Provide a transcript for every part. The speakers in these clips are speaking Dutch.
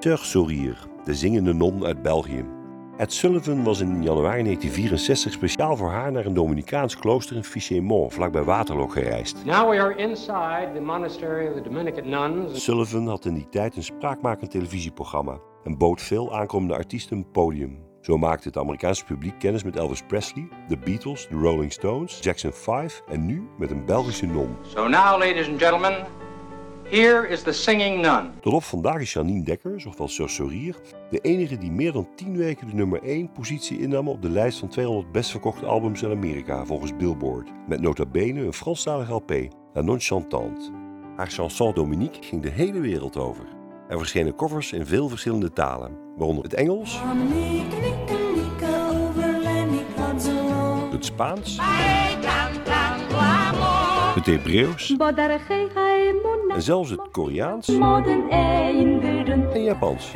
Sœur Sourire, de zingende non uit België. Ed Sullivan was in januari 1964 speciaal voor haar naar een Dominicaans klooster in Fichémont, vlakbij Waterloo, gereisd. Now we are inside the monastery of the Dominican nuns. Sullivan had in die tijd een spraakmakend televisieprogramma en bood veel aankomende artiesten een podium. Zo maakte het Amerikaanse publiek kennis met Elvis Presley, de Beatles, de Rolling Stones, Jackson 5 en nu met een Belgische non. So now, ladies and gentlemen, here is the singing nun. Tot op vandaag is Janine Dekker, ofwel Sir Sourier, de enige die meer dan 10 weken de nummer 1 positie innam op de lijst van 200 best verkochte albums in Amerika volgens Billboard. Met nota bene een Franstalige LP, La Non Chantante. Haar chanson Dominique ging de hele wereld over. Er verschenen covers in veel verschillende talen, waaronder het Engels, het Spaans, het Hebreeuws zelfs het Koreaans en Japans.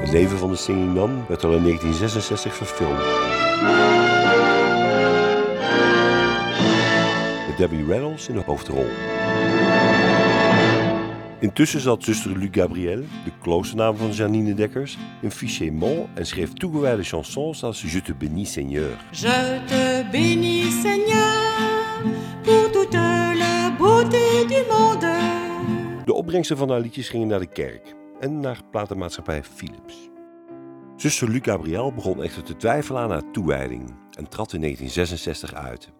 Het leven van de Singing Nun werd al in 1966 verfilmd. Met Debbie Reynolds in de hoofdrol. Intussen zat zuster Luc Gabriel, de kloosternaam van Janine Dekkers, in Fichémont en schreef toegewijde chansons als Je te bénis Seigneur. Je te bénis, Seigneur, pour toute la beauté du monde. De opbrengsten van haar liedjes gingen naar de kerk en naar platenmaatschappij Philips. Zuster Luc Gabriel begon echter te twijfelen aan haar toewijding en trad in 1966 uit.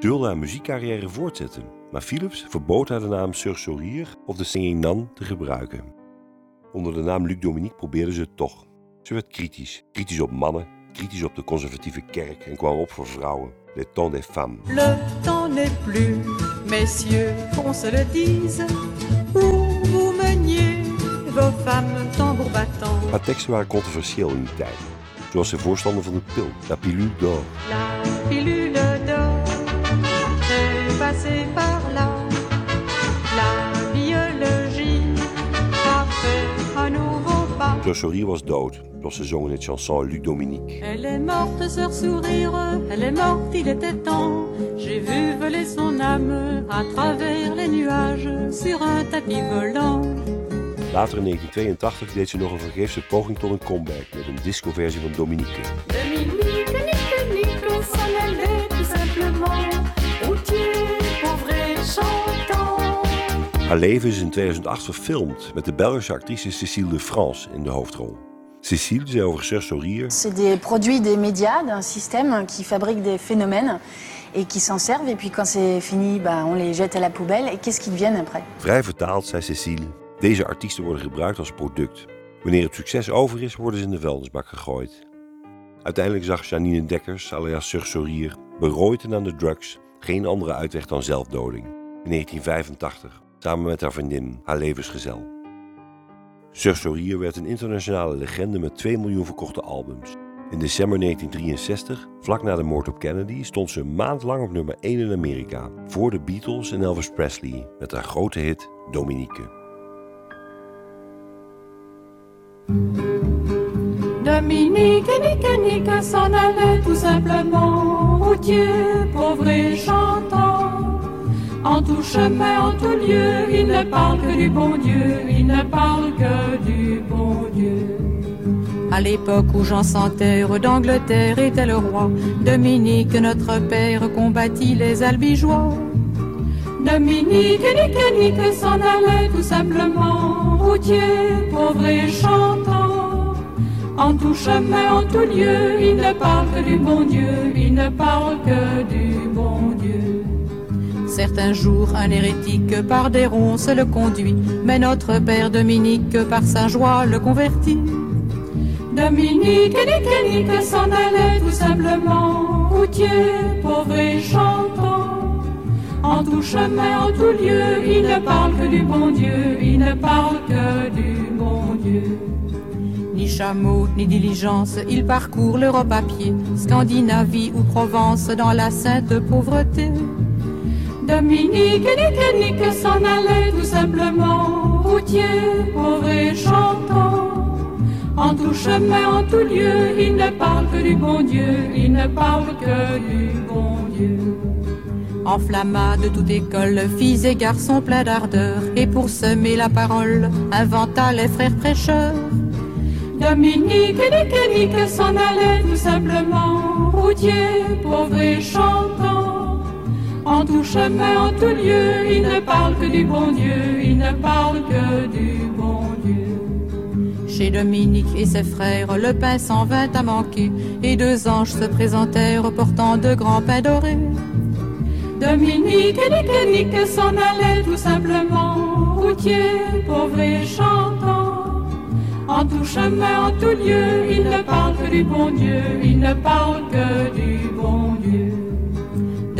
Ze wilde haar muziekcarrière voortzetten, maar Philips verbood haar de naam Sir Sourier of de Singing Nan te gebruiken. Onder de naam Luc Dominique probeerde ze het toch. Ze werd kritisch, kritisch op mannen, kritisch op de conservatieve kerk en kwam op voor vrouwen, le temps des femmes. Le temps n'est plus, messieurs, qu'on se le dise, où vous meniez vos femmes tambour battant. Haar teksten waren controversieel in die tijd, zoals de voorstander van de pil, la pilule d'or. La pilule Sir Sourier was dood, zoals ze zong in het chanson Luc Dominique. Elle est morte, sœur sourire, elle est morte, il était temps. J'ai vu voler son âme à travers les nuages sur un tapis volant. Later in 1982 deed ze nog een vergeefse poging tot een comeback met een discoversie van Dominique. Dominique, Nique, Nique, s'en allait tout simplement. Haar leven is in 2008 verfilmd met de Belgische actrice Cécile de France in de hoofdrol. Cécile zei over Sir Sourier... C'est des produits des médias, d'un système qui fabrique des phénomènes et qui s'en servent. Et puis quand c'est fini, bah, on les jette à la poubelle. Et qu'est-ce qu'ils deviennent après Vrij vertaald zei Cécile... Deze artiesten worden gebruikt als product. Wanneer het succes over is, worden ze in de vuilnisbak gegooid. Uiteindelijk zag Janine Dekkers, alias Sir Sourier, berooid en aan de drugs, geen andere uitweg dan zelfdoding. In 1985, samen met haar vriendin, haar levensgezel. Sir Sourier werd een internationale legende met 2 miljoen verkochte albums. In december 1963, vlak na de moord op Kennedy, stond ze een maand lang op nummer 1 in Amerika, voor de Beatles en Elvis Presley, met haar grote hit Dominique. Dominique, Nique, Nique s'en allait tout simplement. Routier, pauvre et. En tout chemin, en tout lieu, il ne parle que du bon Dieu, il ne parle que du bon Dieu. À l'époque où Jean sans terre d'Angleterre était le roi, Dominique, notre père, combattit les albigeois. Dominique, Nique, Nique s'en allait tout simplement, routier, pauvre et chantant. En tout chemin, en tout lieu, il ne parle que du bon Dieu, il ne parle que du bon Dieu. Certains jours, un hérétique par des ronces le conduit, mais notre père Dominique par sa joie le convertit. Dominique, Nique, Nique s'en allait tout simplement, routier, pauvre et chantant. En tout chemin, en tout lieu, il ne parle que du bon Dieu, il ne parle que du bon Dieu. Ni chameau, ni diligence, il parcourt l'Europe à pied, Scandinavie ou Provence dans la sainte pauvreté. Dominique, Nique, Nique s'en allait tout simplement, routier, pauvre et chantant. En tout chemin, en tout lieu, il ne parle que du bon Dieu, il ne parle que du bon Dieu. enflamma de toute école, filles et garçons pleins d'ardeur, et pour semer la parole, inventa les frères prêcheurs. Dominique et Nique s'en allait tout simplement, routier, pauvre et chantant. En tout chemin, en tout lieu, il ne parle que du bon Dieu, il ne parle que du bon Dieu. Chez Dominique et ses frères, le pain s'en vint à manquer, et deux anges se présentèrent portant de grands pains dorés. Dominique et Nique s'en allait tout simplement, routier, pauvre et chantant. En tout chemin, en tout lieu, il ne parle que du bon Dieu, il ne parle que du bon Dieu.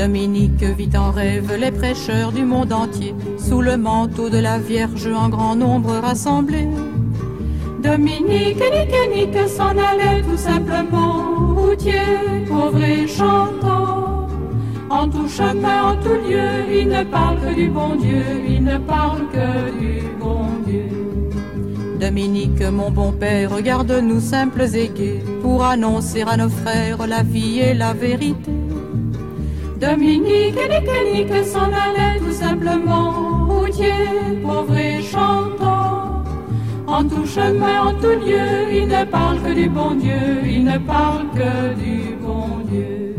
Dominique vit en rêve les prêcheurs du monde entier, sous le manteau de la Vierge en grand nombre rassemblés. Dominique et Nique s'en allait tout simplement, routier, pauvre et chantant. En tout chemin, en tout lieu, il ne parle que du bon Dieu, il ne parle que du bon Dieu. Dominique, mon bon père, regarde-nous simples et gais, pour annoncer à nos frères la vie et la vérité. Dominique et Nique s'en allait tout simplement, routier, pauvre et chantant. En tout chemin, en tout lieu, il ne parle que du bon Dieu, il ne parle que du bon Dieu.